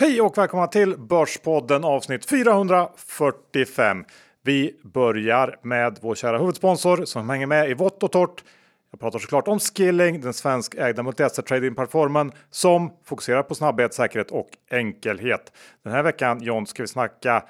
Hej och välkomna till Börspodden avsnitt 445. Vi börjar med vår kära huvudsponsor som hänger med i vått och torrt. Jag pratar såklart om Skilling, den svenskägda multi-asset trading-plattformen som fokuserar på snabbhet, säkerhet och enkelhet. Den här veckan John ska vi snacka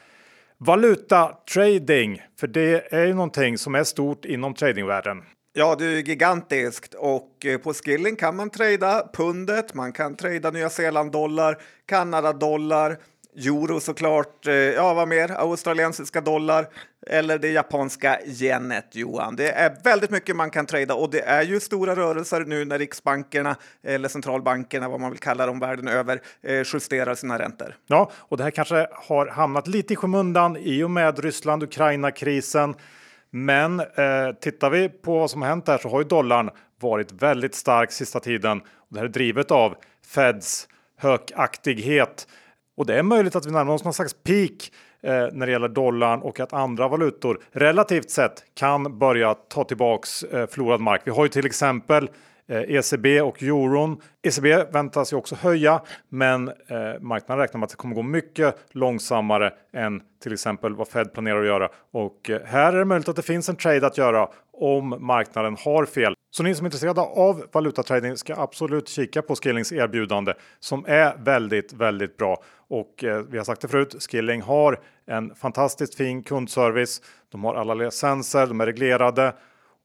valutatrading, för det är ju någonting som är stort inom tradingvärlden. Ja, det är gigantiskt och eh, på Skilling kan man trada pundet, man kan trada Nya Zeeland-dollar, Kanada-dollar, euro såklart, eh, ja vad mer, australiensiska dollar eller det japanska yenet Johan. Det är väldigt mycket man kan trada och det är ju stora rörelser nu när riksbankerna eller centralbankerna, vad man vill kalla dem världen över, eh, justerar sina räntor. Ja, och det här kanske har hamnat lite i skymundan i och med Ryssland-Ukraina-krisen. Men eh, tittar vi på vad som har hänt här så har ju dollarn varit väldigt stark sista tiden. Och det här är drivet av Feds hökaktighet. Och det är möjligt att vi närmar oss någon slags peak eh, när det gäller dollarn och att andra valutor relativt sett kan börja ta tillbaks eh, förlorad mark. Vi har ju till exempel Eh, ECB och euron. ECB väntas ju också höja, men eh, marknaden räknar med att det kommer gå mycket långsammare än till exempel vad Fed planerar att göra. Och eh, här är det möjligt att det finns en trade att göra om marknaden har fel. Så ni som är intresserade av valutatrading ska absolut kika på Skillings erbjudande som är väldigt, väldigt bra. Och eh, vi har sagt det förut, Skilling har en fantastiskt fin kundservice. De har alla licenser, de är reglerade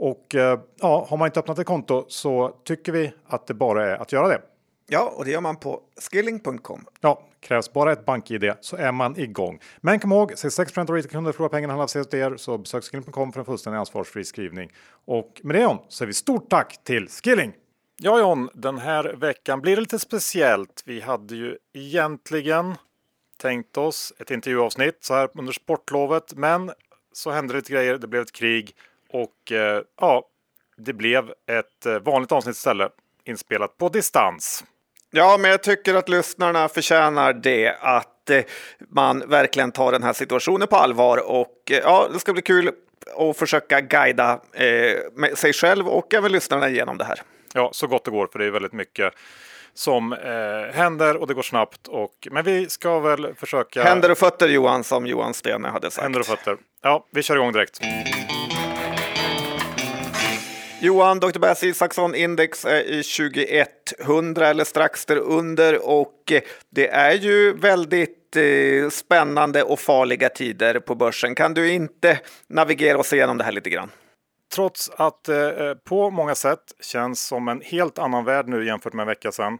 och eh, ja, har man inte öppnat ett konto så tycker vi att det bara är att göra det. Ja, och det gör man på skilling.com. Ja, krävs bara ett bank-id så är man igång. Men kom ihåg, 66 av retailkunder förlorar pengarna handlar hos er så besök skilling.com för en fullständig ansvarsfri skrivning. Och med det John, säger vi stort tack till Skilling! Ja John, den här veckan blir det lite speciellt. Vi hade ju egentligen tänkt oss ett intervjuavsnitt så här under sportlovet, men så hände det lite grejer. Det blev ett krig och eh, ja, det blev ett eh, vanligt avsnitt istället inspelat på distans. Ja, men jag tycker att lyssnarna förtjänar det, att eh, man verkligen tar den här situationen på allvar och ja, det ska bli kul att försöka guida eh, sig själv och även lyssnarna igenom det här. Ja, så gott det går, för det är väldigt mycket som eh, händer och det går snabbt. Och, men vi ska väl försöka... Händer och fötter Johan, som Johan Stene hade sagt. Händer och fötter. Ja, vi kör igång direkt. Johan, Dr. Bass Isaksson index är i 2100 eller strax därunder och det är ju väldigt eh, spännande och farliga tider på börsen. Kan du inte navigera oss igenom det här lite grann? Trots att eh, eh, på många sätt känns som en helt annan värld nu jämfört med en vecka sedan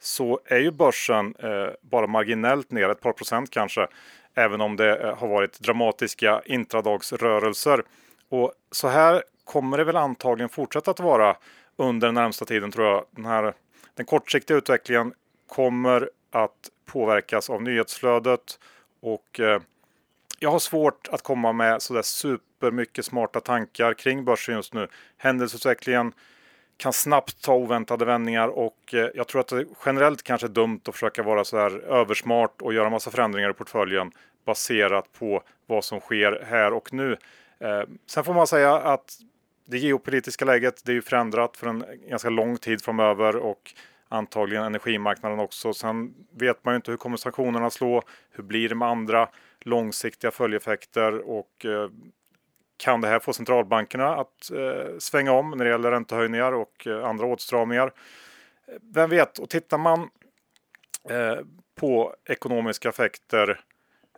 så är ju börsen eh, bara marginellt ner, ett par procent kanske, även om det eh, har varit dramatiska intradagsrörelser. Och så här kommer det väl antagligen fortsätta att vara under den närmsta tiden tror jag. Den, här, den kortsiktiga utvecklingen kommer att påverkas av nyhetsflödet och eh, jag har svårt att komma med sådär supermycket smarta tankar kring börsen just nu. Händelseutvecklingen kan snabbt ta oväntade vändningar och eh, jag tror att det generellt kanske är dumt att försöka vara så här översmart och göra massa förändringar i portföljen baserat på vad som sker här och nu. Eh, sen får man säga att det geopolitiska läget det är ju förändrat för en ganska lång tid framöver och antagligen energimarknaden också. Sen vet man ju inte hur kommer sanktionerna slå? Hur blir det med andra långsiktiga följdeffekter och eh, kan det här få centralbankerna att eh, svänga om när det gäller räntehöjningar och eh, andra åtstramningar? Vem vet? Och tittar man eh, på ekonomiska effekter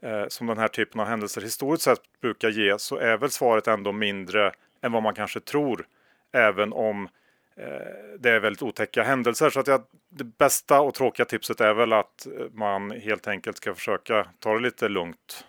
eh, som den här typen av händelser historiskt sett brukar ge så är väl svaret ändå mindre än vad man kanske tror. Även om eh, det är väldigt otäcka händelser. Så att jag, det bästa och tråkiga tipset är väl att eh, man helt enkelt ska försöka ta det lite lugnt.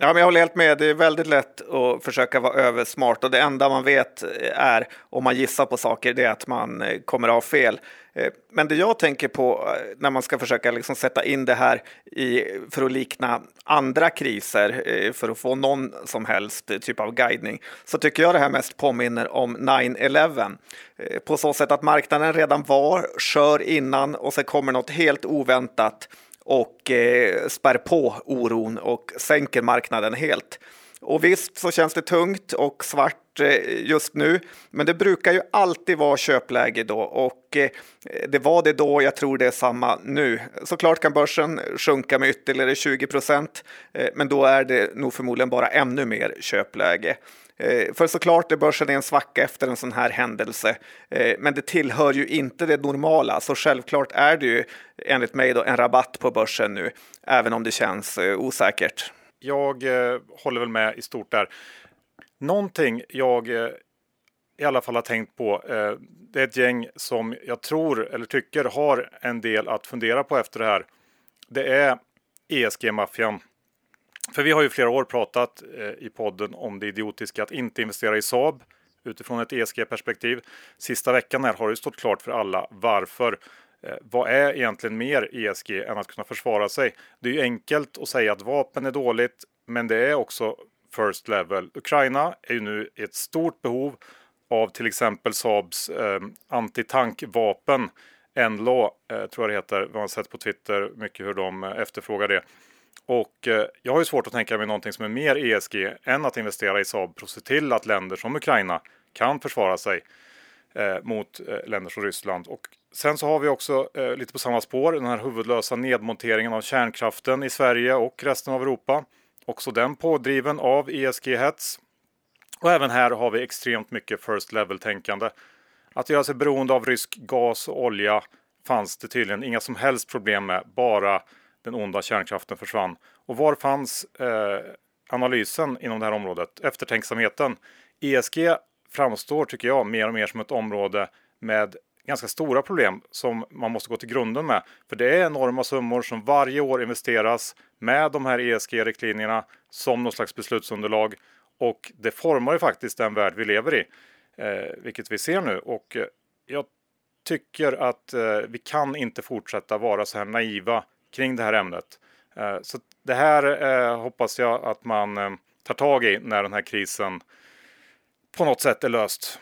Ja, men jag håller helt med. Det är väldigt lätt att försöka vara översmart och det enda man vet eh, är om man gissar på saker, det är att man eh, kommer att ha fel. Eh, men det jag tänker på när man ska försöka liksom sätta in det här i, för att likna andra kriser, för att få någon som helst typ av guidning, så tycker jag det här mest påminner om 9-11. På så sätt att marknaden redan var skör innan och så kommer något helt oväntat och eh, spär på oron och sänker marknaden helt. Och visst så känns det tungt och svart eh, just nu, men det brukar ju alltid vara köpläge då och eh, det var det då. Jag tror det är samma nu. Såklart kan börsen sjunka med ytterligare 20 procent, eh, men då är det nog förmodligen bara ännu mer köpläge. Eh, för såklart är börsen i en svacka efter en sån här händelse, eh, men det tillhör ju inte det normala, så självklart är det ju enligt mig då en rabatt på börsen nu, även om det känns eh, osäkert jag eh, håller väl med i stort där. Någonting jag eh, i alla fall har tänkt på. Eh, det är ett gäng som jag tror eller tycker har en del att fundera på efter det här. Det är ESG-maffian. För vi har ju flera år pratat eh, i podden om det idiotiska att inte investera i Saab utifrån ett ESG-perspektiv. Sista veckan här har det stått klart för alla varför. Eh, vad är egentligen mer ESG än att kunna försvara sig? Det är ju enkelt att säga att vapen är dåligt, men det är också first level. Ukraina är ju nu i ett stort behov av till exempel Saabs eh, antitankvapen. NLAW eh, tror jag det heter. Vi har sett på Twitter mycket hur de eh, efterfrågar det. Och eh, jag har ju svårt att tänka mig någonting som är mer ESG än att investera i Saab för att se till att länder som Ukraina kan försvara sig eh, mot eh, länder som Ryssland. Och sen så har vi också lite på samma spår den här huvudlösa nedmonteringen av kärnkraften i Sverige och resten av Europa. Också den pådriven av ESG-hets. Och även här har vi extremt mycket first level-tänkande. Att göra sig beroende av rysk gas och olja fanns det tydligen inga som helst problem med, bara den onda kärnkraften försvann. Och var fanns eh, analysen inom det här området? Eftertänksamheten? ESG framstår, tycker jag, mer och mer som ett område med ganska stora problem som man måste gå till grunden med. För det är enorma summor som varje år investeras med de här ESG-riktlinjerna som någon slags beslutsunderlag. Och det formar ju faktiskt den värld vi lever i, eh, vilket vi ser nu. Och eh, jag tycker att eh, vi kan inte fortsätta vara så här naiva kring det här ämnet. Eh, så det här eh, hoppas jag att man eh, tar tag i när den här krisen på något sätt är löst.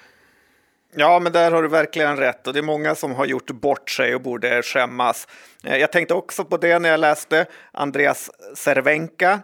Ja, men där har du verkligen rätt och det är många som har gjort bort sig och borde skämmas. Jag tänkte också på det när jag läste Andreas Cervenka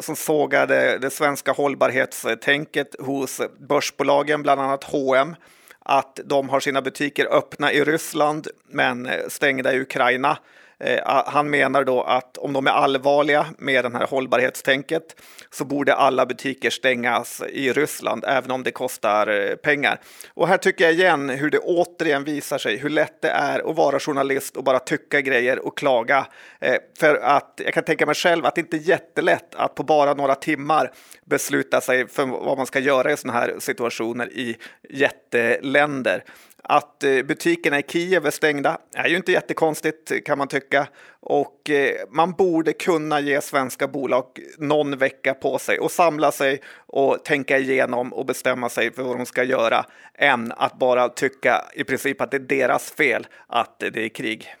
som sågade det svenska hållbarhetstänket hos börsbolagen, bland annat H&M att de har sina butiker öppna i Ryssland men stängda i Ukraina. Eh, han menar då att om de är allvarliga med det här hållbarhetstänket så borde alla butiker stängas i Ryssland, även om det kostar eh, pengar. Och här tycker jag igen hur det återigen visar sig hur lätt det är att vara journalist och bara tycka grejer och klaga. Eh, för att jag kan tänka mig själv att det inte är jättelätt att på bara några timmar besluta sig för vad man ska göra i sådana här situationer i jätteländer. Att eh, butikerna i Kiev är stängda är ju inte jättekonstigt kan man tycka. Och eh, man borde kunna ge svenska bolag någon vecka på sig och samla sig och tänka igenom och bestämma sig för vad de ska göra än att bara tycka i princip att det är deras fel att det är krig.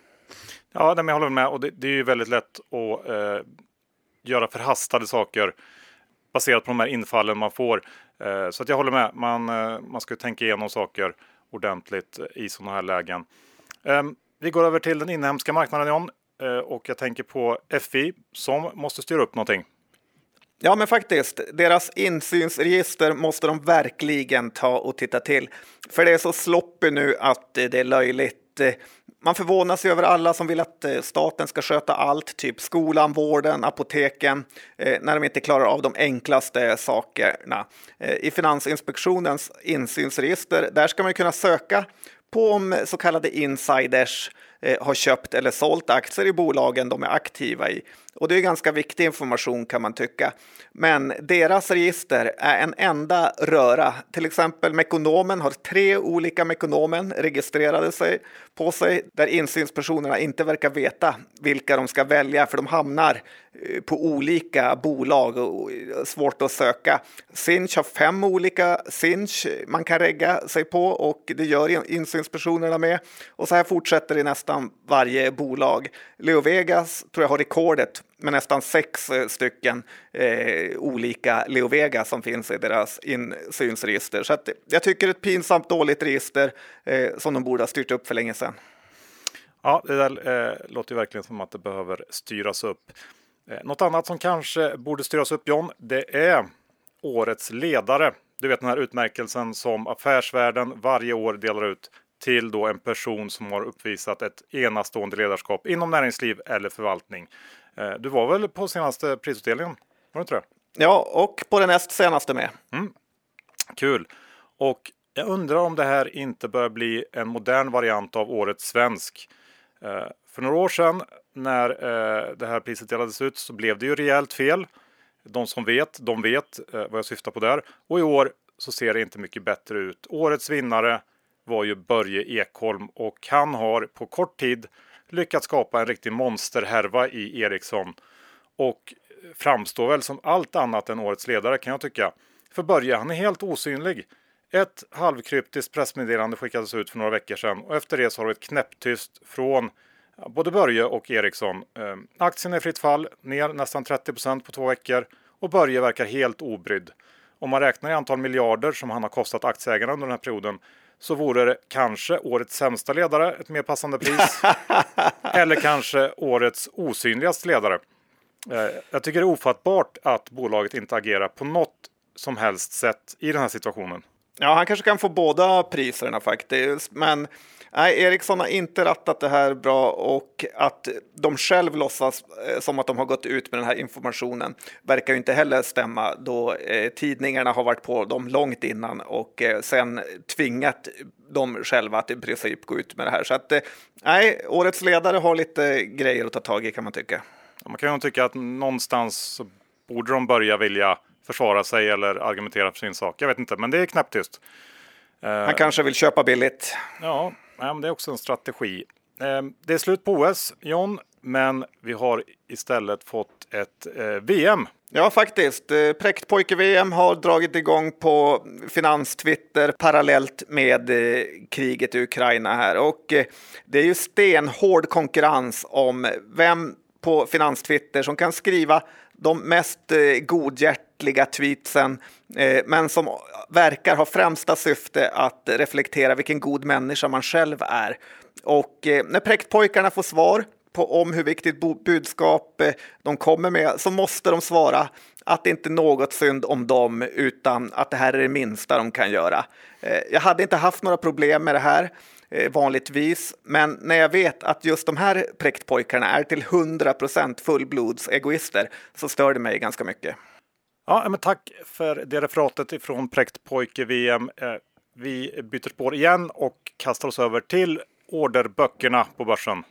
Ja, jag håller med och det, det är ju väldigt lätt att eh, göra förhastade saker baserat på de här infallen man får. Eh, så att jag håller med, man, eh, man ska tänka igenom saker ordentligt i sådana här lägen. Ehm, vi går över till den inhemska marknaden John eh, och jag tänker på FI som måste styra upp någonting. Ja, men faktiskt. Deras insynsregister måste de verkligen ta och titta till. För det är så sloppy nu att det är löjligt. Eh, man förvånas över alla som vill att eh, staten ska sköta allt, typ skolan, vården, apoteken, eh, när de inte klarar av de enklaste sakerna. I Finansinspektionens insynsregister, där ska man kunna söka på om så kallade insiders har köpt eller sålt aktier i bolagen de är aktiva i. Och det är ganska viktig information kan man tycka. Men deras register är en enda röra. Till exempel Mekonomen har tre olika Mekonomen registrerade sig på sig där insynspersonerna inte verkar veta vilka de ska välja för de hamnar eh, på olika bolag och eh, svårt att söka. Sinch har fem olika Sinch man kan regga sig på och det gör insynspersonerna med. Och så här fortsätter det nästan varje bolag. Leo Vegas tror jag har rekordet med nästan sex eh, stycken eh, olika Leo Vega som finns i deras insynsregister. Så att, jag tycker ett pinsamt dåligt register eh, som de borde ha styrt upp för länge sedan. Ja, det där eh, låter verkligen som att det behöver styras upp. Eh, något annat som kanske borde styras upp John, det är Årets ledare. Du vet den här utmärkelsen som Affärsvärlden varje år delar ut till då en person som har uppvisat ett enastående ledarskap inom näringsliv eller förvaltning. Eh, du var väl på senaste prisutdelningen? Var det inte det? Ja, och på den näst senaste med. Mm. Kul! Och jag undrar om det här inte börjar bli en modern variant av Årets svensk. Eh, för några år sedan när eh, det här priset delades ut så blev det ju rejält fel. De som vet, de vet vad jag syftar på där. Och i år så ser det inte mycket bättre ut. Årets vinnare var ju Börje Ekholm och han har på kort tid lyckats skapa en riktig monsterhärva i Ericsson och framstår väl som allt annat än årets ledare kan jag tycka. För Börje, han är helt osynlig. Ett halvkryptiskt pressmeddelande skickades ut för några veckor sedan och efter det så har det varit knäpptyst från både Börje och Ericsson. Ehm, aktien är fritt fall, ner nästan 30% på två veckor och Börje verkar helt obrydd. Om man räknar i antal miljarder som han har kostat aktieägarna under den här perioden så vore det kanske årets sämsta ledare, ett mer passande pris. eller kanske årets osynligaste ledare. Eh, jag tycker det är ofattbart att bolaget inte agerar på något som helst sätt i den här situationen. Ja, han kanske kan få båda priserna faktiskt, men Nej, Ericsson har inte rattat det här bra och att de själv låtsas eh, som att de har gått ut med den här informationen verkar ju inte heller stämma då eh, tidningarna har varit på dem långt innan och eh, sen tvingat dem själva att i princip gå ut med det här. Så att eh, nej, årets ledare har lite grejer att ta tag i kan man tycka. Man kan ju tycka att någonstans borde de börja vilja försvara sig eller argumentera för sin sak. Jag vet inte, men det är knäpptyst. Han kanske vill köpa billigt. Ja, men det är också en strategi. Ehm, det är slut på OS, John, men vi har istället fått ett eh, VM. Ja, faktiskt. Eh, Präktpojke-VM har dragit igång på finanstwitter parallellt med eh, kriget i Ukraina här. Och det är ju stenhård konkurrens om vem på finanstwitter som kan skriva de mest godhjärtliga tweetsen, Eh, men som verkar ha främsta syfte att reflektera vilken god människa man själv är. Och eh, när präktpojkarna får svar på om hur viktigt budskap eh, de kommer med så måste de svara att det inte är något synd om dem utan att det här är det minsta de kan göra. Jag hade inte haft några problem med det här vanligtvis, men när jag vet att just de här präktpojkarna är till 100% fullblodsegoister så stör det mig ganska mycket. Ja, men tack för det referatet ifrån Präktpojke-VM. Eh, vi byter spår igen och kastar oss över till orderböckerna på börsen.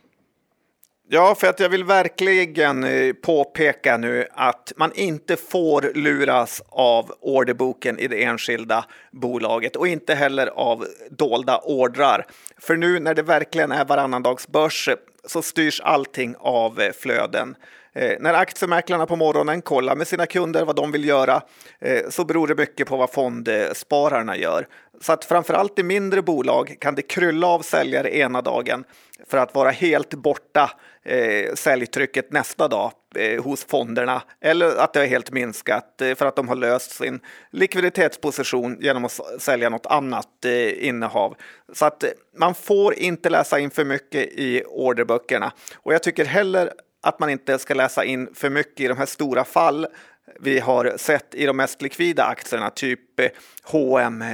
Ja, för att jag vill verkligen eh, påpeka nu att man inte får luras av orderboken i det enskilda bolaget och inte heller av dolda ordrar. För nu när det verkligen är varannandagsbörs så styrs allting av eh, flöden. Eh, när aktiemäklarna på morgonen kollar med sina kunder vad de vill göra eh, så beror det mycket på vad fondspararna gör. Så att framförallt i mindre bolag kan det krylla av säljare ena dagen för att vara helt borta eh, säljtrycket nästa dag eh, hos fonderna eller att det har helt minskat eh, för att de har löst sin likviditetsposition genom att sälja något annat eh, innehav. Så att eh, man får inte läsa in för mycket i orderböckerna och jag tycker heller att man inte ska läsa in för mycket i de här stora fall vi har sett i de mest likvida aktierna, typ H&M.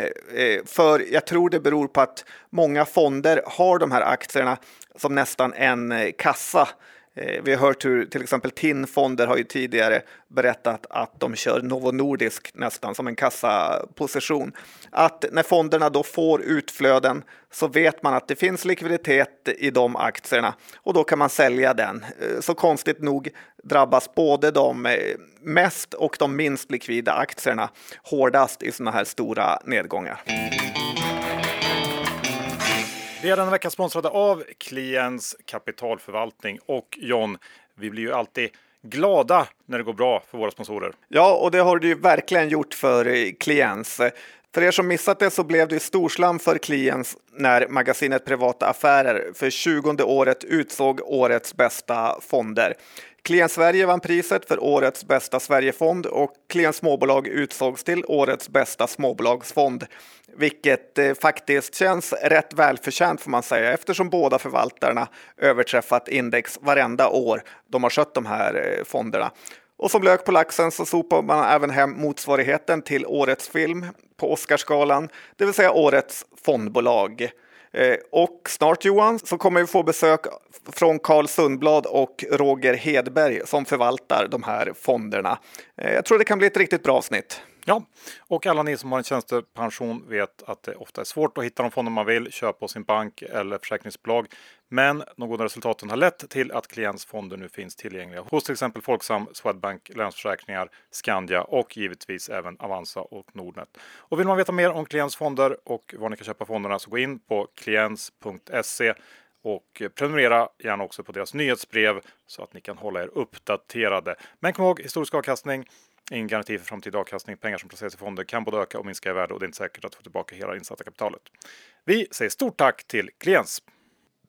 För jag tror det beror på att många fonder har de här aktierna som nästan en eh, kassa Eh, vi har hört hur till exempel TIN-fonder har ju tidigare berättat att de kör Novo Nordisk nästan som en kassaposition. Att när fonderna då får utflöden så vet man att det finns likviditet i de aktierna och då kan man sälja den. Eh, så konstigt nog drabbas både de eh, mest och de minst likvida aktierna hårdast i sådana här stora nedgångar. Vi är denna vecka sponsrade av Kliens kapitalförvaltning och John, vi blir ju alltid glada när det går bra för våra sponsorer. Ja, och det har du ju verkligen gjort för Kliens. För er som missat det så blev det storslam för Kliens när magasinet Privata Affärer för 20 året utsåg årets bästa fonder. Klien Sverige vann priset för årets bästa Sverigefond och Klien Småbolag utsågs till årets bästa småbolagsfond. Vilket eh, faktiskt känns rätt välförtjänt får man säga eftersom båda förvaltarna överträffat index varenda år de har skött de här eh, fonderna. Och som lök på laxen så sopar man även hem motsvarigheten till årets film på Oscarsgalan, det vill säga årets fondbolag. Eh, och snart Johan så kommer vi få besök från Carl Sundblad och Roger Hedberg som förvaltar de här fonderna. Eh, jag tror det kan bli ett riktigt bra avsnitt. Ja, och alla ni som har en tjänstepension vet att det ofta är svårt att hitta de fonder man vill köpa hos sin bank eller försäkringsbolag. Men de goda resultaten har lett till att klients fonder nu finns tillgängliga hos till exempel Folksam, Swedbank, Länsförsäkringar, Skandia och givetvis även Avanza och Nordnet. Och vill man veta mer om klients fonder och var ni kan köpa fonderna så gå in på klients.se och prenumerera gärna också på deras nyhetsbrev så att ni kan hålla er uppdaterade. Men kom ihåg historisk avkastning Ingen garanti för framtida avkastning. Pengar som placeras i fonder kan både öka och minska i värde och det är inte säkert att få tillbaka hela insatta kapitalet. Vi säger stort tack till Kliens.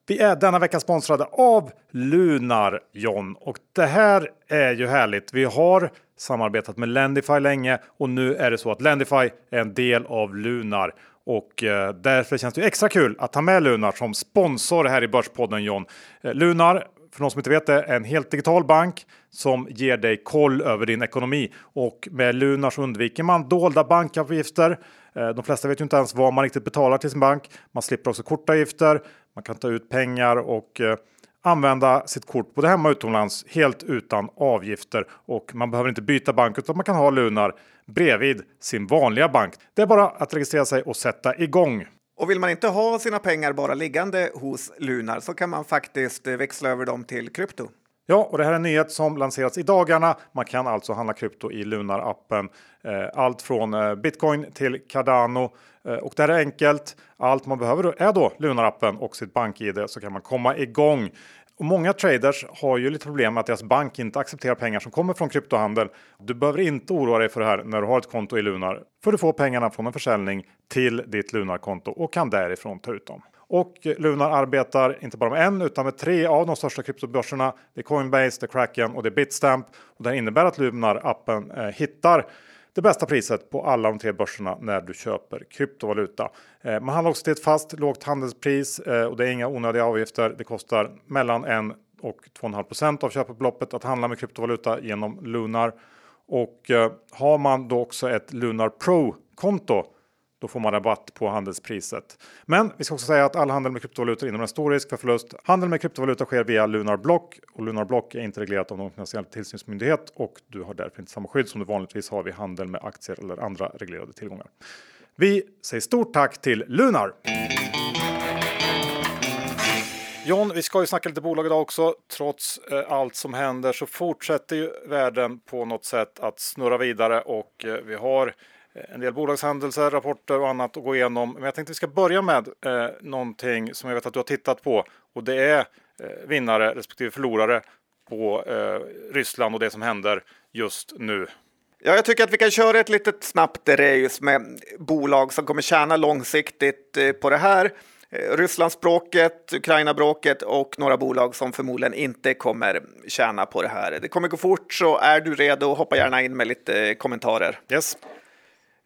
Vi är denna vecka sponsrade av Lunar John och det här är ju härligt. Vi har samarbetat med Lendify länge och nu är det så att Lendify är en del av Lunar och eh, därför känns det extra kul att ha med Lunar som sponsor här i Börspodden John. Eh, Lunar för de som inte vet det, en helt digital bank som ger dig koll över din ekonomi. Och med Lunar så undviker man dolda bankavgifter. Eh, de flesta vet ju inte ens vad man riktigt betalar till sin bank. Man slipper också kortavgifter. Man kan ta ut pengar och eh, använda sitt kort både hemma och utomlands helt utan avgifter. Och man behöver inte byta bank utan man kan ha Lunar bredvid sin vanliga bank. Det är bara att registrera sig och sätta igång. Och vill man inte ha sina pengar bara liggande hos Lunar så kan man faktiskt eh, växla över dem till krypto. Ja, och det här är en nyhet som lanserats i dagarna. Man kan alltså handla krypto i Lunar-appen. Eh, allt från eh, bitcoin till Cardano. Och det här är enkelt. Allt man behöver är då Lunar-appen och sitt bank-id så kan man komma igång. Och många traders har ju lite problem med att deras bank inte accepterar pengar som kommer från kryptohandel. Du behöver inte oroa dig för det här när du har ett konto i Lunar. För du får pengarna från en försäljning till ditt Lunar-konto och kan därifrån ta ut dem. Och Lunar arbetar inte bara med en utan med tre av de största kryptobörserna. Det är Coinbase, det är Kraken och det är Bitstamp. Och det innebär att Lunar-appen eh, hittar det bästa priset på alla de tre börserna när du köper kryptovaluta. Eh, man handlar också till ett fast lågt handelspris eh, och det är inga onödiga avgifter. Det kostar mellan 1 och 2,5% av köpbeloppet att handla med kryptovaluta genom Lunar. Och eh, har man då också ett Lunar Pro-konto då får man rabatt på handelspriset. Men vi ska också säga att all handel med kryptovalutor innebär en stor risk för förlust. Handel med kryptovaluta sker via Lunar Block och Lunar Block är inte reglerat av någon finansiell tillsynsmyndighet och du har därför inte samma skydd som du vanligtvis har vid handel med aktier eller andra reglerade tillgångar. Vi säger stort tack till Lunar! John, vi ska ju snacka lite bolag idag också. Trots eh, allt som händer så fortsätter ju världen på något sätt att snurra vidare och eh, vi har en del bolagshändelser, rapporter och annat att gå igenom. Men jag tänkte att vi ska börja med eh, någonting som jag vet att du har tittat på och det är eh, vinnare respektive förlorare på eh, Ryssland och det som händer just nu. Ja, jag tycker att vi kan köra ett litet snabbt race med bolag som kommer tjäna långsiktigt eh, på det här. Eh, Rysslandsbråket, Ukraina-bråket och några bolag som förmodligen inte kommer tjäna på det här. Det kommer gå fort, så är du redo, hoppa gärna in med lite kommentarer. Yes.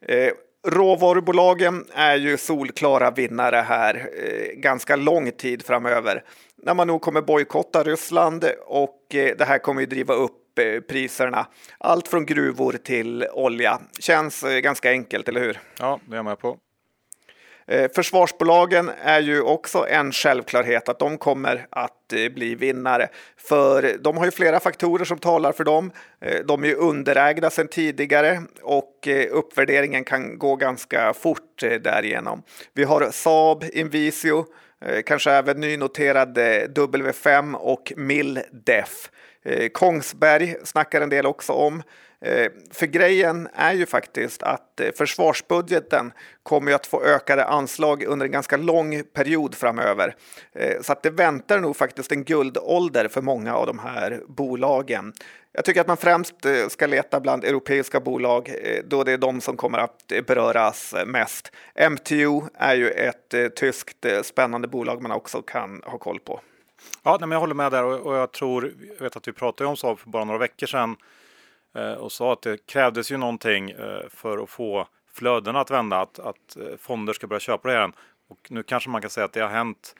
Eh, råvarubolagen är ju solklara vinnare här eh, ganska lång tid framöver. När man nog kommer bojkotta Ryssland och eh, det här kommer ju driva upp priserna. Allt från gruvor till olja. Känns ganska enkelt, eller hur? Ja, det är jag med på. Eh, försvarsbolagen är ju också en självklarhet att de kommer att eh, bli vinnare. För de har ju flera faktorer som talar för dem. Eh, de är ju underägda sedan tidigare och uppvärderingen kan gå ganska fort därigenom. Vi har Saab, Invisio, kanske även nynoterade W5 och Mildef. Kongsberg snackar en del också om. Eh, för grejen är ju faktiskt att eh, försvarsbudgeten kommer att få ökade anslag under en ganska lång period framöver. Eh, så att det väntar nog faktiskt en guldålder för många av de här bolagen. Jag tycker att man främst ska leta bland europeiska bolag då det är de som kommer att beröras mest. MTU är ju ett tyskt spännande bolag man också kan ha koll på. Ja, men jag håller med där och jag tror, jag vet att vi pratade om Saab för bara några veckor sedan Eh, och sa att det krävdes ju någonting eh, för att få flödena att vända, att, att eh, fonder ska börja köpa det igen. Och nu kanske man kan säga att det har hänt.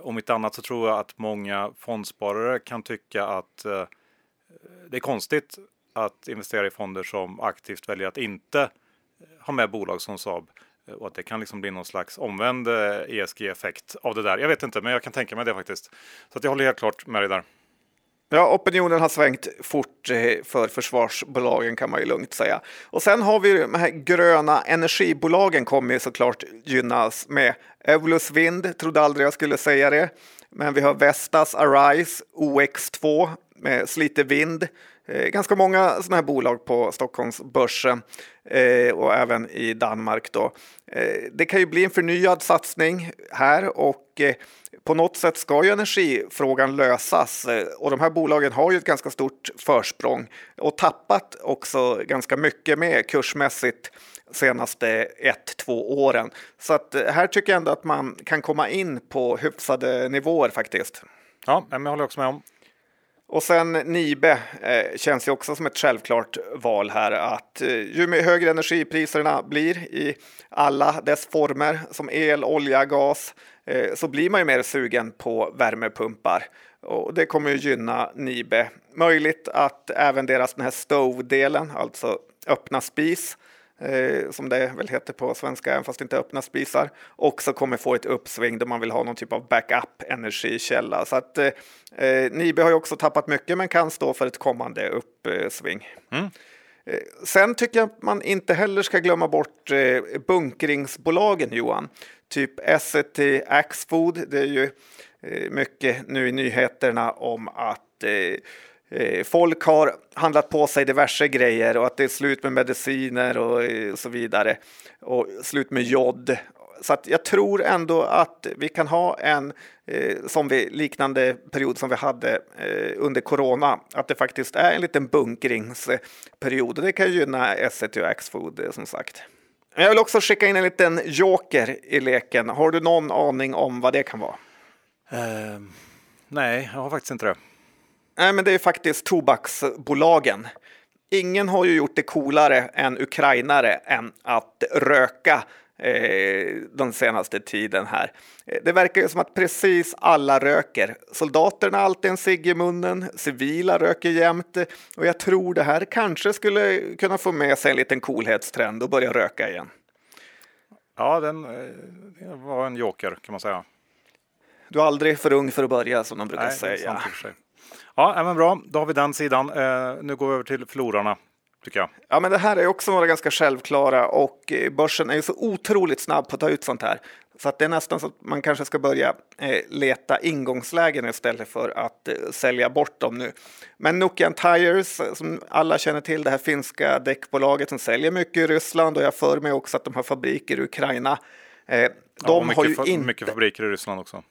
Om inte annat så tror jag att många fondsparare kan tycka att det är konstigt att investera i fonder som aktivt väljer att inte ha med bolag som Saab och att det kan liksom bli någon slags omvänd ESG-effekt av det där. Jag vet inte, men jag kan tänka mig det faktiskt. Så att jag håller helt klart med dig där. Ja, opinionen har svängt fort eh, för försvarsbolagen kan man ju lugnt säga. Och sen har vi de här gröna energibolagen kommer ju såklart gynnas med. Evolus Wind, trodde aldrig jag skulle säga det. Men vi har Vestas Arise, OX2 med Slite Vind. Eh, ganska många sådana här bolag på Stockholmsbörsen eh, och även i Danmark. Då. Eh, det kan ju bli en förnyad satsning här och eh, på något sätt ska ju energifrågan lösas eh, och de här bolagen har ju ett ganska stort försprång och tappat också ganska mycket med kursmässigt senaste ett, två åren. Så att här tycker jag ändå att man kan komma in på hyfsade nivåer faktiskt. Ja, men jag håller också med om. Och sen Nibe eh, känns ju också som ett självklart val här att eh, ju högre energipriserna blir i alla dess former som el, olja, gas Eh, så blir man ju mer sugen på värmepumpar och det kommer ju gynna Nibe. Möjligt att även deras den här stove-delen, alltså öppna spis, eh, som det väl heter på svenska, även fast det inte är öppna spisar, också kommer få ett uppsving då man vill ha någon typ av backup energikälla. Så att eh, eh Nibe har ju också tappat mycket men kan stå för ett kommande uppsving. Mm. Sen tycker jag att man inte heller ska glömma bort bunkringsbolagen, Johan typ Essity Axfood. Det är ju eh, mycket nu i nyheterna om att eh, eh, Eh, folk har handlat på sig diverse grejer och att det är slut med mediciner eh, och så vidare och slut med jod. Så att jag tror ändå att vi kan ha en eh, som vi, liknande period som vi hade under corona, att det faktiskt är en liten bunkringsperiod och det kan gynna Essity och Axfood som sagt. Jag vill också skicka in en liten joker i leken. Har du någon aning om vad det kan vara? Uh, nej, jag har faktiskt inte det. Nej, men det är faktiskt tobaksbolagen. Ingen har ju gjort det coolare än ukrainare än att röka eh, den senaste tiden här. Det verkar ju som att precis alla röker. Soldaterna har alltid en cigg i munnen, civila röker jämt och jag tror det här kanske skulle kunna få med sig en liten coolhetstrend och börja röka igen. Ja, den eh, var en joker kan man säga. Du är aldrig för ung för att börja som de brukar Nej, säga. Ja, men bra, då har vi den sidan. Eh, nu går vi över till förlorarna tycker jag. Ja, men det här är också några ganska självklara och eh, börsen är ju så otroligt snabb på att ta ut sånt här. Så att det är nästan så att man kanske ska börja eh, leta ingångslägen istället för att sälja bort dem nu. Men Nokian Tires, som alla känner till, det här finska däckbolaget som säljer mycket i Ryssland och jag för mig också att de har fabriker i Ukraina. de ja, mycket, har ju inte... mycket fabriker i Ryssland också.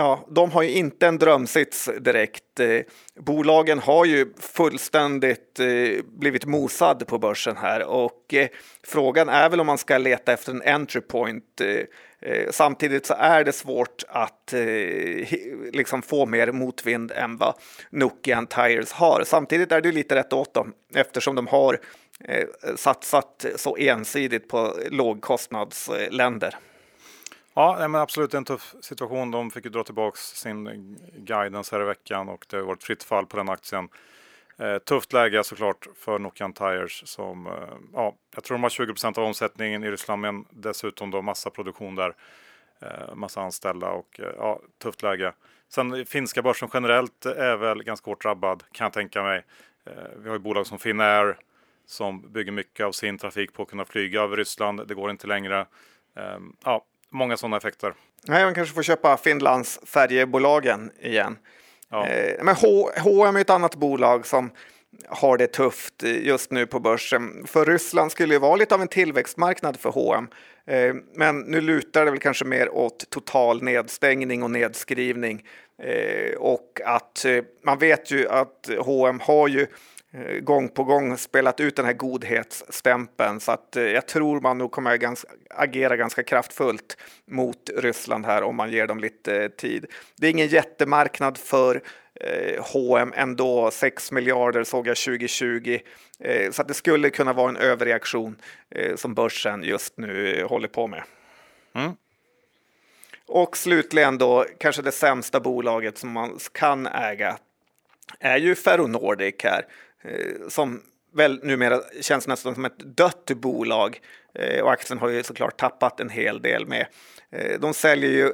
Ja, de har ju inte en drömsits direkt. Eh, bolagen har ju fullständigt eh, blivit mosad på börsen här och eh, frågan är väl om man ska leta efter en entry point. Samtidigt så är det svårt att liksom få mer motvind än vad Nokian Tires har. Samtidigt är det lite rätt åt dem eftersom de har satsat så ensidigt på lågkostnadsländer. Ja, men absolut en tuff situation. De fick ju dra tillbaka sin guidance här i veckan och det har varit fritt fall på den aktien. Eh, tufft läge såklart för Nokian Tires som, eh, ja, jag tror de har 20% av omsättningen i Ryssland men dessutom då massa produktion där, eh, massa anställda och eh, ja, tufft läge. Sen eh, finska börsen generellt är väl ganska hårt drabbad kan jag tänka mig. Eh, vi har ju bolag som Finnair som bygger mycket av sin trafik på att kunna flyga över Ryssland. Det går inte längre. Ehm, ja, många sådana effekter. Nej, man kanske får köpa Finlands färjebolagen igen. Ja. Eh, men H&M är ett annat bolag som har det tufft just nu på börsen. För Ryssland skulle ju vara lite av en tillväxtmarknad för H&M. Men nu lutar det väl kanske mer åt total nedstängning och nedskrivning. Eh, och att man vet ju att H&M har ju gång på gång spelat ut den här godhetsstämpeln så att eh, jag tror man nog kommer ganska, agera ganska kraftfullt mot Ryssland här om man ger dem lite eh, tid. Det är ingen jättemarknad för H&M ändå, 6 miljarder såg jag 2020. Så att det skulle kunna vara en överreaktion som börsen just nu håller på med. Mm. Och slutligen då kanske det sämsta bolaget som man kan äga är ju Ferronordic här. Eh, som väl numera känns nästan som ett dött bolag eh, och aktien har ju såklart tappat en hel del med. Eh, de säljer ju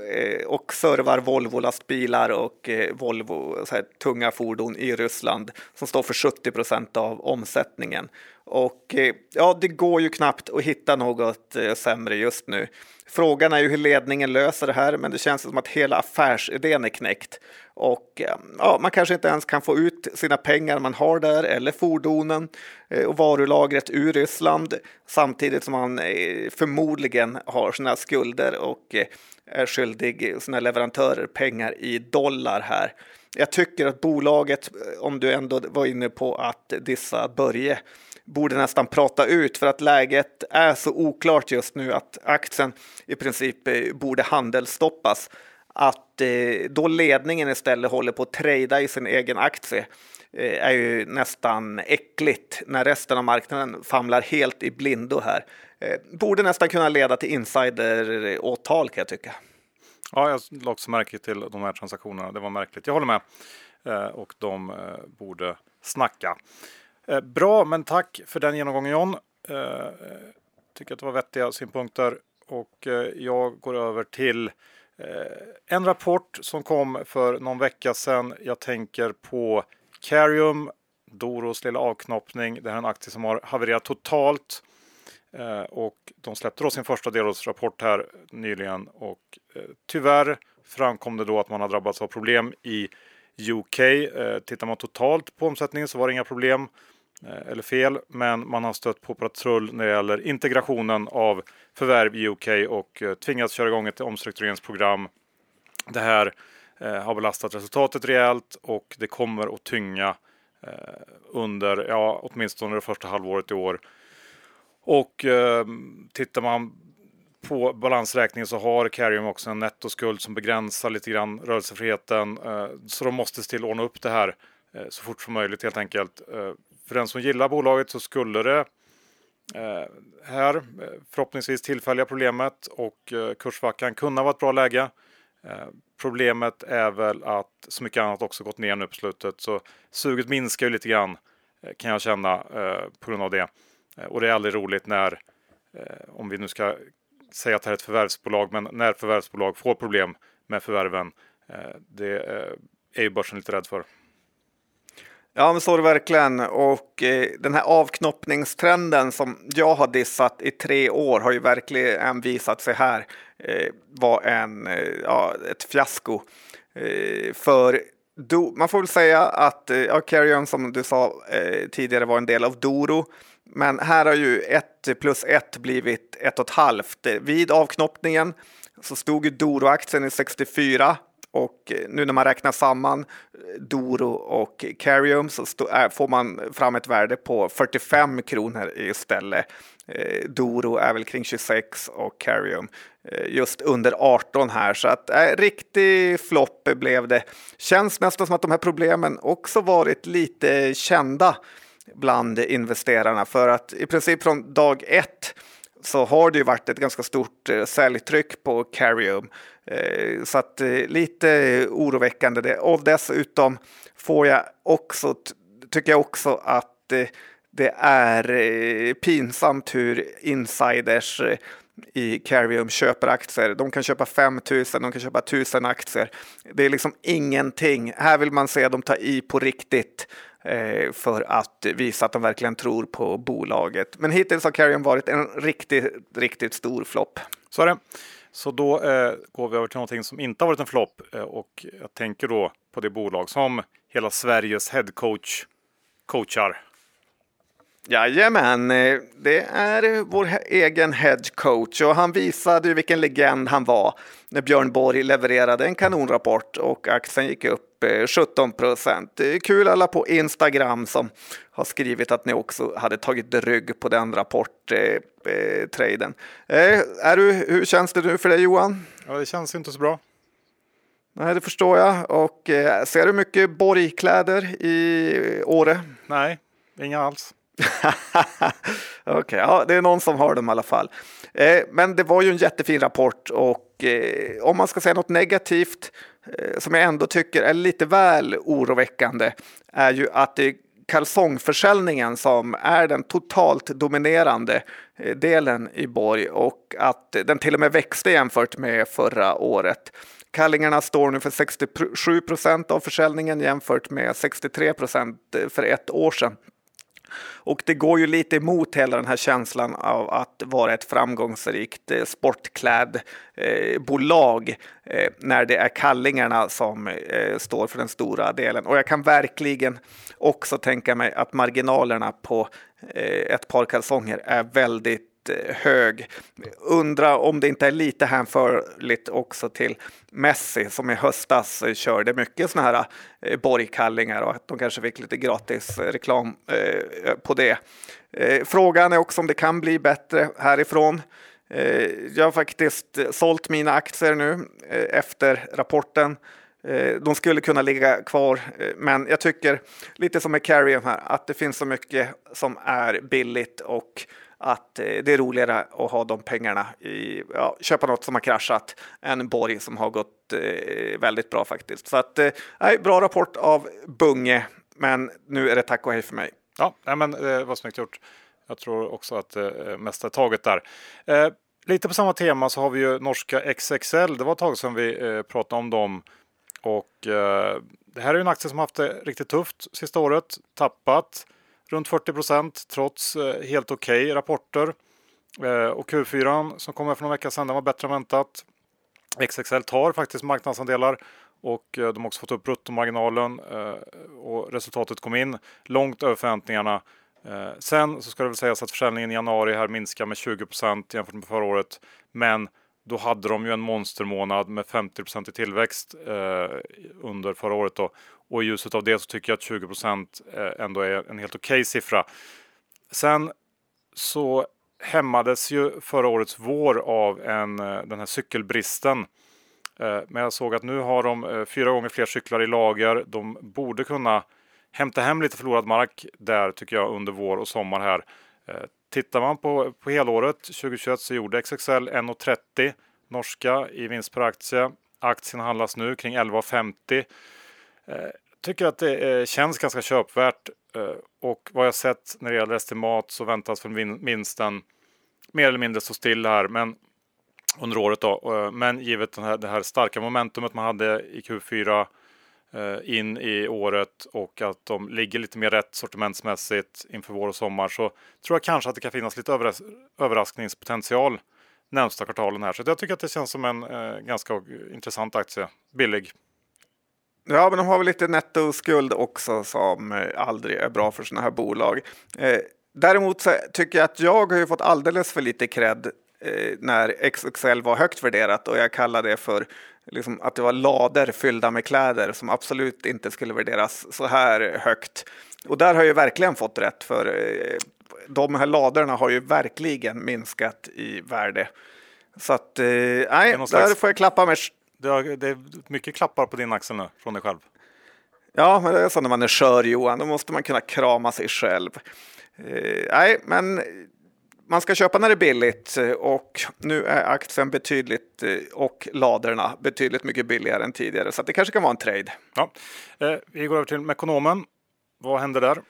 och servar Volvo-lastbilar och Volvo så här, tunga fordon i Ryssland som står för 70 procent av omsättningen. Och eh, ja, det går ju knappt att hitta något eh, sämre just nu. Frågan är ju hur ledningen löser det här, men det känns som att hela affärsidén är knäckt. Och eh, ja, man kanske inte ens kan få ut sina pengar man har där eller fordonen och varulagret ur Ryssland samtidigt som man förmodligen har sina skulder och är skyldig sina leverantörer pengar i dollar här. Jag tycker att bolaget, om du ändå var inne på att dissa Börje, borde nästan prata ut för att läget är så oklart just nu att aktien i princip eh, borde handelsstoppas. Att eh, då ledningen istället håller på att trada i sin egen aktie eh, är ju nästan äckligt när resten av marknaden famlar helt i blindo här. Borde nästan kunna leda till insideråtal kan jag tycka. Ja, jag lade också märke till de här transaktionerna. Det var märkligt. Jag håller med. Och de borde snacka. Eh, bra, men tack för den genomgången John. Eh, tycker att det var vettiga synpunkter och eh, jag går över till en rapport som kom för någon vecka sedan. Jag tänker på Carium, Doros lilla avknoppning. Det här är en aktie som har havererat totalt och de släppte då sin första delårsrapport här nyligen och tyvärr framkom det då att man har drabbats av problem i UK. Tittar man totalt på omsättningen så var det inga problem. Eh, eller fel, men man har stött på patrull när det gäller integrationen av förvärv i UK och eh, tvingats köra igång ett omstruktureringsprogram. Det här eh, har belastat resultatet rejält och det kommer att tynga under, ja, åtminstone det första halvåret i år. Och eh, tittar man på balansräkningen så har Carium också en nettoskuld som begränsar lite grann rörelsefriheten. Eh, så de måste till ordna upp det här eh, så fort som möjligt helt enkelt för den som gillar bolaget så skulle det eh, här eh, förhoppningsvis tillfälliga problemet och eh, kursvackan kunna vara ett bra läge. Eh, problemet är väl att så mycket annat också gått ner nu på slutet så suget minskar ju lite grann eh, kan jag känna eh, på grund av det. Och det är aldrig roligt när, om vi nu ska säga att det här är ett förvärvsbolag, men när förvärvsbolag får problem med förvärven, det är ju börsen lite rädd för. Ja, men så är det verkligen. Och eh, den här avknoppningstrenden som jag har dissat i tre år har ju verkligen visat sig här eh, vara en, eh, ja, ett fiasko. Eh, för do, man får väl säga att eh, ja, Carrion som du sa eh, tidigare var en del av Doro. Men här har ju ett plus ett blivit ett och ett halvt. Eh, vid avknoppningen så stod ju Doro-aktien i 64 och eh, nu när man räknar samman eh, Doro och Carium så eh, får man fram ett värde på 45 kronor istället. Eh, Doro är väl kring 26 och Carium eh, just under 18 här så att äh, riktig flopp blev det. Känns nästan som att de här problemen också varit lite kända bland investerarna för att i princip från dag ett så har det ju varit ett ganska stort eh, säljtryck på Carium. Eh, så att eh, lite eh, oroväckande det. Och dessutom får jag också, tycker jag också att eh, det är eh, pinsamt hur insiders i Carium köper aktier. De kan köpa 5 000, de kan köpa 1000 aktier. Det är liksom ingenting. Här vill man se dem ta i på riktigt Eh, för att visa att de verkligen tror på bolaget. Men hittills har Carrion varit en riktigt, riktigt stor flopp. Så är det. Så då eh, går vi över till någonting som inte har varit en flopp eh, och jag tänker då på det bolag som hela Sveriges headcoach coachar. Jajamän, eh, det är vår egen headcoach och han visade ju vilken legend han var när Björn Borg levererade en kanonrapport och aktien gick upp 17 eh, procent. Kul alla på Instagram som har skrivit att ni också hade tagit rygg på den rapporttraden. Eh, är du, hur känns det nu för dig Johan? Ja, det känns inte så bra. Nej, det förstår jag. Och ser du mycket Borgkläder i Åre? Nej, inga alls. Okej, okay, ja, det är någon som har dem i alla fall. Eh, men det var ju en jättefin rapport och eh, om man ska säga något negativt eh, som jag ändå tycker är lite väl oroväckande är ju att det kalsongförsäljningen som är den totalt dominerande eh, delen i Borg och att den till och med växte jämfört med förra året. Kallingarna står nu för 67 procent av försäljningen jämfört med 63 procent eh, för ett år sedan. Och det går ju lite emot hela den här känslan av att vara ett framgångsrikt eh, sportklädbolag eh, eh, när det är kallingarna som eh, står för den stora delen. Och jag kan verkligen också tänka mig att marginalerna på eh, ett par kalsonger är väldigt Eh, hög. Undra om det inte är lite hänförligt också till Messi som i höstas eh, körde mycket sådana här eh, borgkallingar och att de kanske fick lite gratis reklam på det. Frågan är också om det kan bli bättre härifrån. Jag har faktiskt sålt mina aktier nu efter rapporten. De skulle kunna ligga kvar, men jag tycker lite som med Carrion här att det finns så mycket som är billigt och att eh, det är roligare att ha de pengarna i, ja, köpa något som har kraschat än Borg som har gått eh, väldigt bra faktiskt. Så att, eh, bra rapport av Bunge, men nu är det tack och hej för mig. Ja, men eh, det var snyggt gjort. Jag tror också att eh, mesta är taget där. Eh, lite på samma tema så har vi ju norska XXL. Det var ett tag sedan vi eh, pratade om dem. Och eh, det här är en aktie som haft det riktigt tufft sista året. Tappat runt 40 procent trots eh, helt okej okay rapporter. Eh, och Q4 som kom för några veckor sedan, den var bättre än väntat. XXL tar faktiskt marknadsandelar och eh, de har också fått upp bruttomarginalen och resultatet kom in långt över förväntningarna. Sen så ska det väl sägas att försäljningen i januari här minskar med 20 jämfört med förra året. Men då hade de ju en monstermånad med 50 i tillväxt eh, under förra året. Då. Och i ljuset av det så tycker jag att 20 eh, ändå är en helt okej okay siffra. Sen så hämmades ju förra årets vår av en, eh, den här cykelbristen. Eh, men jag såg att nu har de eh, fyra gånger fler cyklar i lager. De borde kunna hämta hem lite förlorad mark där tycker jag under vår och sommar här. Eh, Tittar man på, på helåret 2021 så gjorde XXL 1,30 norska i vinst per aktie. Aktien handlas nu kring 11,50. Eh, tycker att det eh, känns ganska köpvärt eh, och vad jag sett när det gäller estimat så väntas för vinsten mer eller mindre stå still här men under året då. Eh, men givet den här, det här starka momentumet man hade i Q4 Eh, in i året och att de ligger lite mer rätt sortimentsmässigt inför vår och sommar så tror jag kanske att det kan finnas lite överras överraskningspotential närmsta kvartalen här. Så jag tycker att det känns som en eh, ganska intressant aktie. Billig. Ja, men de har väl lite nettoskuld också som eh, aldrig är bra för sådana här bolag. Eh, däremot så tycker jag att jag har fått alldeles för lite cred eh, när XXL var högt värderat och jag kallar det för liksom, att det var lader fyllda med kläder som absolut inte skulle värderas så här högt. Och där har jag verkligen fått rätt för eh, de här ladorna har ju verkligen minskat i värde. Så att eh, nej, där slags... får jag klappa mig. Det är mycket klappar på din axel nu från dig själv. Ja, men det är så när man är skör Johan, då måste man kunna krama sig själv. Eh, nej, men man ska köpa när det är billigt eh, och nu är aktien betydligt eh, och ladorna betydligt mycket billigare än tidigare så det kanske kan vara en trade. Ja. Eh, vi går över till Mekonomen. Vad händer där?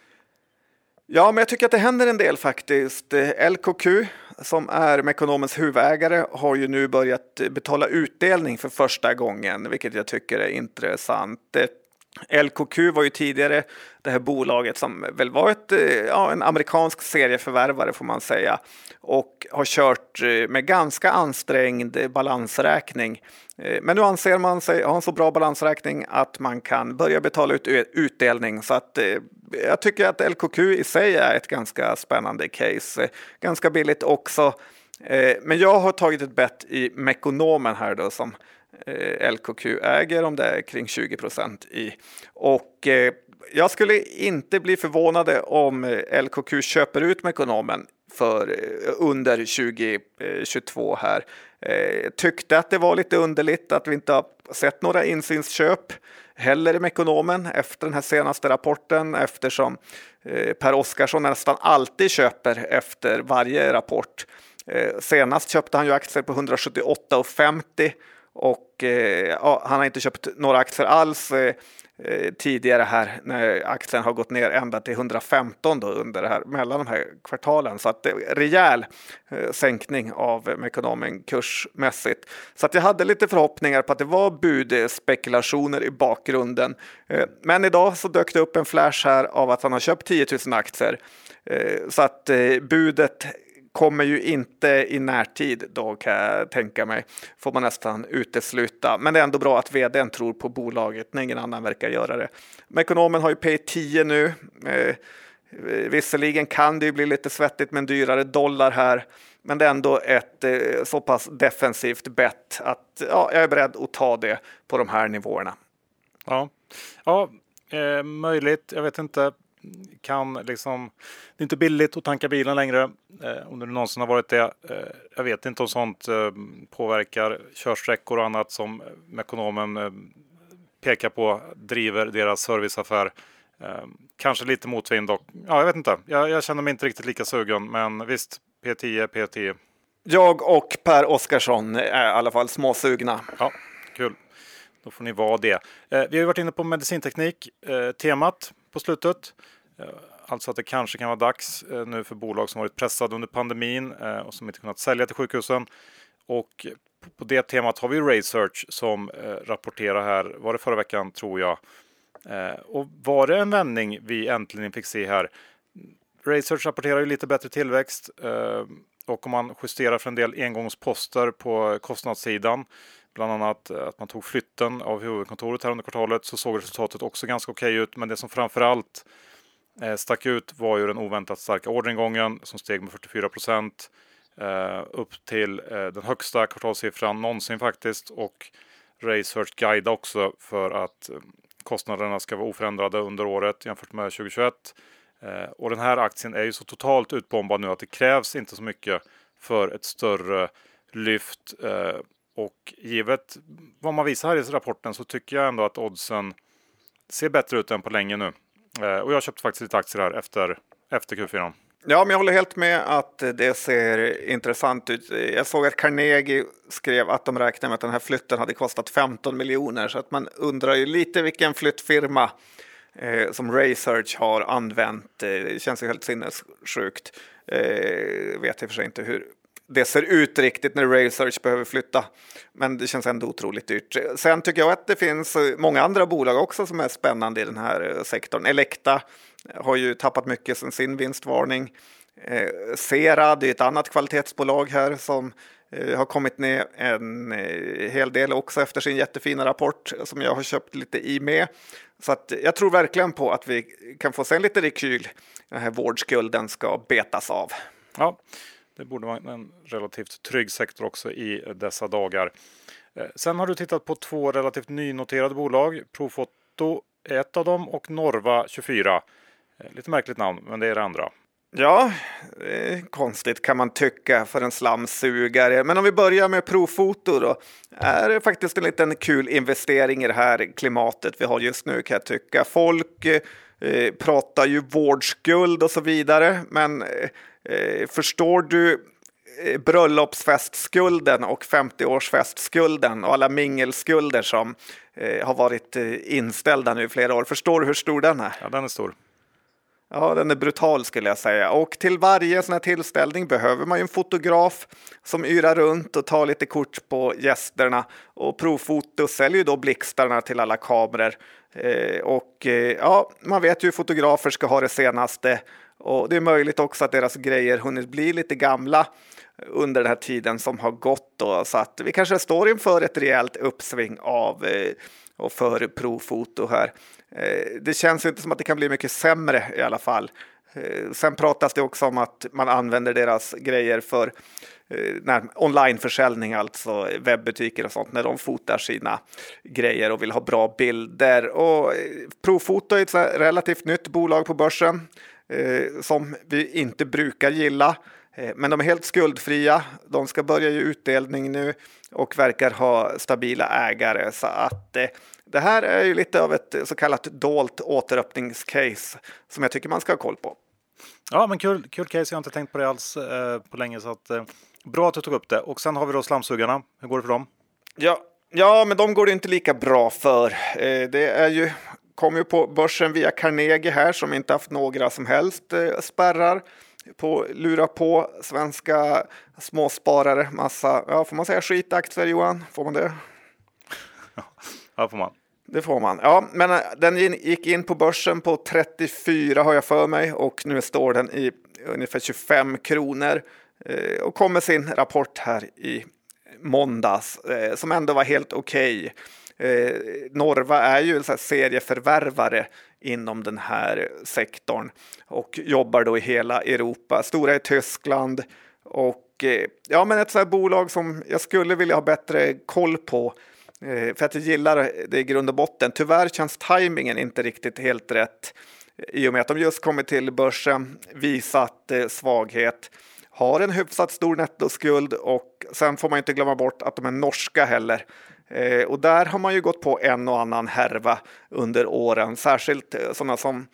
Ja, men jag tycker att det händer en del faktiskt. LKQ som är Mekonomens huvudägare har ju nu börjat betala utdelning för första gången, vilket jag tycker är intressant. LKQ var ju tidigare det här bolaget som väl var ett, eh, ja, en amerikansk serieförvärvare får man säga och har kört eh, med ganska ansträngd balansräkning. Eh, men nu anser man sig ha en så bra balansräkning att man kan börja betala ut utdelning så att jag tycker att LKQ i sig är ett ganska spännande case. Ganska billigt också. Men jag har tagit ett bett i Mekonomen här då som Eh, LKQ äger om det är kring 20 procent i. Och eh, jag skulle inte bli förvånade om eh, LKQ köper ut Mekonomen för under 2022 här. Tyckte att det var lite underligt att vi inte har sett några insynsköp heller i Mekonomen efter den här senaste rapporten eftersom Per Oskarsson nästan alltid köper efter varje rapport. Senast köpte han ju aktier på 178,50 och eh, ja, han har inte köpt några aktier alls eh, eh tidigare här när aktien har gått ner ända till 115 då under det här mellan de här kvartalen. Så att det är rejäl eh, sänkning av Mekonomen kursmässigt. Så att jag hade lite förhoppningar på att det var budspekulationer i bakgrunden. Men idag så dök det upp en flash här av att han har köpt 10 000 aktier. Så att budet kommer ju inte i närtid då kan jag tänka mig. Får man nästan utesluta. Men det är ändå bra att vdn tror på bolaget när ingen annan verkar göra det. Mekonomen har ju P10 nu. Eh, visserligen kan det ju bli lite svettigt med en dyrare dollar här. Men det är ändå ett eh, så pass defensivt bett att ja, jag är beredd att ta det på de här nivåerna. Ja, ja eh, möjligt. Jag vet inte kan liksom, det är inte billigt att tanka bilen längre. Eh, om det någonsin har varit det. Eh, jag vet inte om sånt eh, påverkar körsträckor och annat som Mekonomen eh, pekar på driver deras serviceaffär. Eh, kanske lite motvind och ja, jag vet inte. Jag, jag, känner mig inte riktigt lika sugen, men visst, P10, P10. Jag och Per Oskarsson är i alla fall småsugna. Ja, kul. Då får ni vara det. Eh, vi har varit inne på medicinteknik, eh, temat på slutet. Eh, alltså att det kanske kan vara dags eh, nu för bolag som varit pressade under pandemin eh, och som inte kunnat sälja till sjukhusen. Och på det temat har vi Research som rapporterar här, var det förra veckan tror jag. Och var det en vändning vi äntligen fick se här? Research rapporterar ju lite bättre tillväxt och om man justerar för en del engångsposter på kostnadssidan, bland annat att man tog flytten av huvudkontoret här under kvartalet, så såg resultatet också ganska okej okay ut. Men det som framför allt eh, stack ut var ju den oväntat starka orderingången som steg med 44 procent eh, upp till eh, den högsta kvartalssiffran någonsin faktiskt och Research guida också för att eh, kostnaderna ska vara oförändrade under året jämfört med 2021. Eh, och den här aktien är ju så totalt utbombad nu att det krävs inte så mycket för ett större lyft. Eh, och givet vad man visar här i rapporten så tycker jag ändå att oddsen ser bättre ut än på länge nu. Eh, och jag köpte faktiskt lite aktier här efter, efter Q4. Ja, men jag håller helt med att det ser intressant ut. Jag såg att Carnegie skrev att de räknar med att den här flytten hade kostat 15 miljoner, så att man undrar ju lite vilken flyttfirma eh, som Research har använt. Eh, det känns ju helt sinnessjukt. Eh, vet i och för sig inte hur det ser ut riktigt när RailSearch behöver flytta. Men det känns ändå otroligt dyrt. Sen tycker jag att det finns eh, många andra bolag också som är spännande i den här eh, sektorn. Elekta eh, har ju tappat mycket sen sin vinstvarning. Eh, Sera, det är ett annat kvalitetsbolag här som eh, har kommit ner en hel del också efter sin jättefina rapport som jag har köpt lite i med. Så att jag tror verkligen på att vi kan få se en lite rekyl. Den här vårdskulden ska betas av. Ja, det borde vara en relativt trygg sektor också i dessa dagar. Eh, sen har du tittat på två relativt nynoterade bolag. Profoto är ett av dem och Norva 24. Eh, lite märkligt namn, men det är det andra. Ja, det är konstigt kan man tycka för en slamsugare. Men om vi börjar med Profoto då. Är det faktiskt en liten kul investering i det här klimatet vi har just nu kan jag tycka. Folk eh, pratar ju vårdskuld och så vidare, men eh, Eh, förstår du eh, bröllopsfestskulden och 50-årsfestskulden och alla mingelskulder som eh, har varit inställda nu i flera år. Förstår du hur stor den är? Ja, den är stor. Ja, den är brutal skulle jag säga. Och till varje sån här tillställning behöver man ju en fotograf som yrar runt och tar lite kort på gästerna. Och Profoto säljer ju då blixtarna till alla kameror. Eh, och eh, ja, man vet ju hur fotografer ska ha det senaste. Och det är möjligt också att deras grejer hunnit bli lite gamla under den här tiden som har gått. Då, så att vi kanske står inför ett rejält uppsving av eh, och för provfoto här. Eh, det känns inte som att det kan bli mycket sämre i alla fall. Eh, sen pratas det också om att man använder deras grejer för när, onlineförsäljning, alltså webbutiker och sånt, när de fotar sina grejer och vill ha bra bilder. Och Profoto är ett relativt nytt bolag på börsen eh, som vi inte brukar gilla. Eh, men de är helt skuldfria. De ska börja ge utdelning nu och verkar ha stabila ägare. Så att eh, det här är ju lite av ett så kallat dolt återöppningscase som jag tycker man ska ha koll på. Ja, men kul, kul case. Jag har inte tänkt på det alls eh, på länge. Så att, eh, bra att du tog upp det. Och sen har vi då slamsugarna. Hur går det för dem? Ja, Ja, men de går det inte lika bra för. Eh, det är ju, kom ju på börsen via Carnegie här som inte haft några som helst eh, spärrar på lura på svenska småsparare massa, ja får man säga skitaktier Johan? Får man det? Ja, får man. Det får man. Ja, men eh, den gick in på börsen på 34 har jag för mig och nu står den i ungefär 25 kronor eh, och kom med sin rapport här i måndags eh, som ändå var helt okej. Okay. Eh, Norva är ju en serieförvärvare inom den här sektorn och jobbar då i hela Europa. Stora i Tyskland och eh, ja, men ett sådant bolag som jag skulle vilja ha bättre koll på Eh, för att jag gillar det i grund och botten. Tyvärr känns tajmingen inte riktigt helt rätt eh, i och med att de just kommit till börsen, visat eh, svaghet, har en hyfsat stor nettoskuld och sen får man inte glömma bort att de är norska heller. Eh, och där har man ju gått på en och annan härva under åren, särskilt sådana som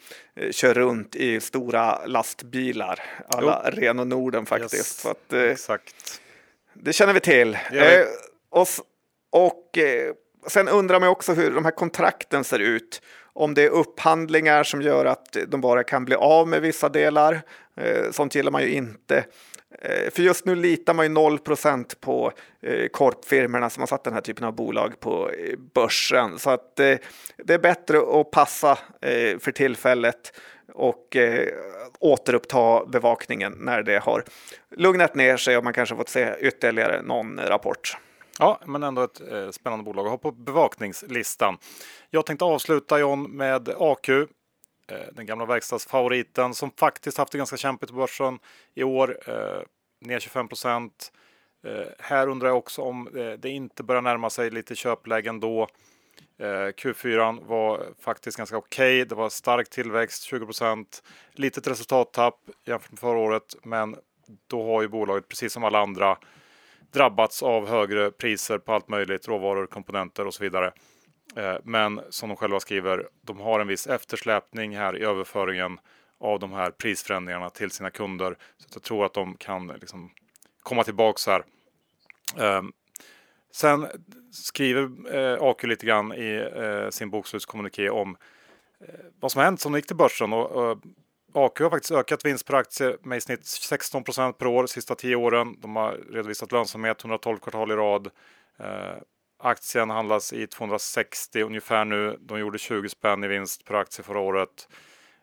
kör runt i stora lastbilar, alla jo. Ren och Norden faktiskt. Yes. Att, Exakt. Det känner vi till. Ja. och och eh, sen undrar man också hur de här kontrakten ser ut. Om det är upphandlingar som gör att de bara kan bli av med vissa delar. Eh, sånt gillar man ju inte. Eh, för just nu litar man ju 0% på eh, korpfirmorna som har satt den här typen av bolag på eh, börsen. Så att eh, det är bättre att passa för tillfället och återuppta bevakningen när det har lugnat ner sig och man kanske fått se ytterligare någon rapport. Ja, men ändå ett eh, spännande bolag att ha på bevakningslistan. Jag tänkte avsluta John med AQ, eh, den gamla verkstadsfavoriten som faktiskt haft det ganska kämpigt på börsen i år, eh, ner 25 procent. Eh, här undrar jag också om eh, det inte börjar närma sig lite köplägen då. Eh, Q4 var faktiskt ganska okej. Okay. Det var stark tillväxt, 20 procent. Litet resultattapp jämfört med förra året, men då har ju bolaget precis som alla andra drabbats av högre priser på allt möjligt, råvaror, komponenter och så vidare. Eh, men som de själva skriver, de har en viss eftersläpning här i överföringen av de här prisförändringarna till sina kunder. Så jag tror att de kan liksom komma tillbaks här. Ehm, sen skriver eh, AQ lite grann i eh, sin bokslutskommuniké om vad som har hänt som gick till börsen. Och, AQ har faktiskt ökat vinst per aktie med i snitt 16% per år de sista 10 åren. De har redovisat lönsamhet 112 kvartal i rad. Eh, aktien handlas i 260 ungefär nu. De gjorde 20 spänn i vinst per aktie förra året.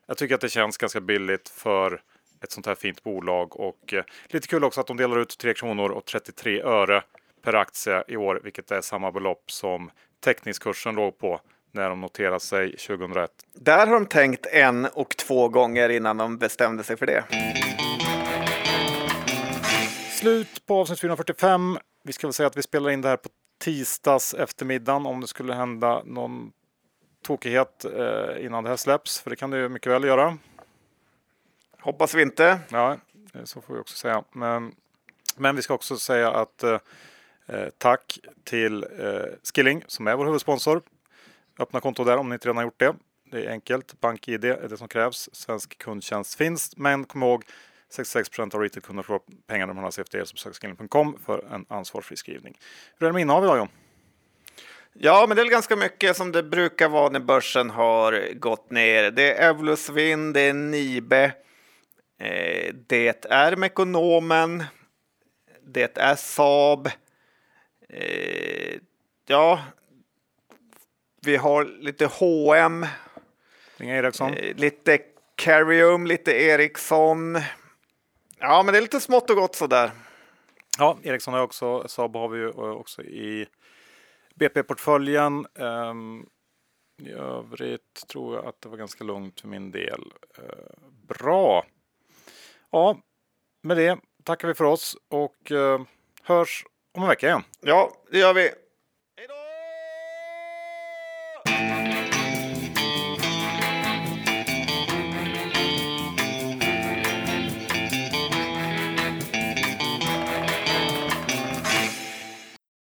Jag tycker att det känns ganska billigt för ett sånt här fint bolag och eh, lite kul också att de delar ut 3 kronor och 33 öre per aktie i år, vilket är samma belopp som teckningskursen låg på när de noterade sig 2001. Där har de tänkt en och två gånger innan de bestämde sig för det. Slut på avsnitt 445. Vi ska väl säga att vi spelar in det här på tisdags eftermiddagen om det skulle hända någon tokighet eh, innan det här släpps. För det kan det ju mycket väl göra. Hoppas vi inte. Ja, så får vi också säga. Men, men vi ska också säga att eh, eh tack till eh, Skilling som är vår huvudsponsor. Öppna konto där om ni inte redan har gjort det. Det är enkelt. BankID är det som krävs. Svensk kundtjänst finns. Men kom ihåg 66 av retailkunder får pengarna de handlar CFD så besök för en ansvarsfri skrivning. Hur är det med innehav idag John? Ja, men det är ganska mycket som det brukar vara när börsen har gått ner. Det är Evolusvin, det är Nibe, eh, det är Mekonomen, det är Saab. Eh, ja, vi har lite H&M. Eh, lite Carium, lite Ericsson. Ja, men det är lite smått och gott sådär. Ja, Ericsson har också, Saab har vi ju också i BP-portföljen. Ehm, I övrigt tror jag att det var ganska lugnt för min del. Uh, bra! Ja, med det tackar vi för oss och hörs om en vecka igen. Ja, det gör vi.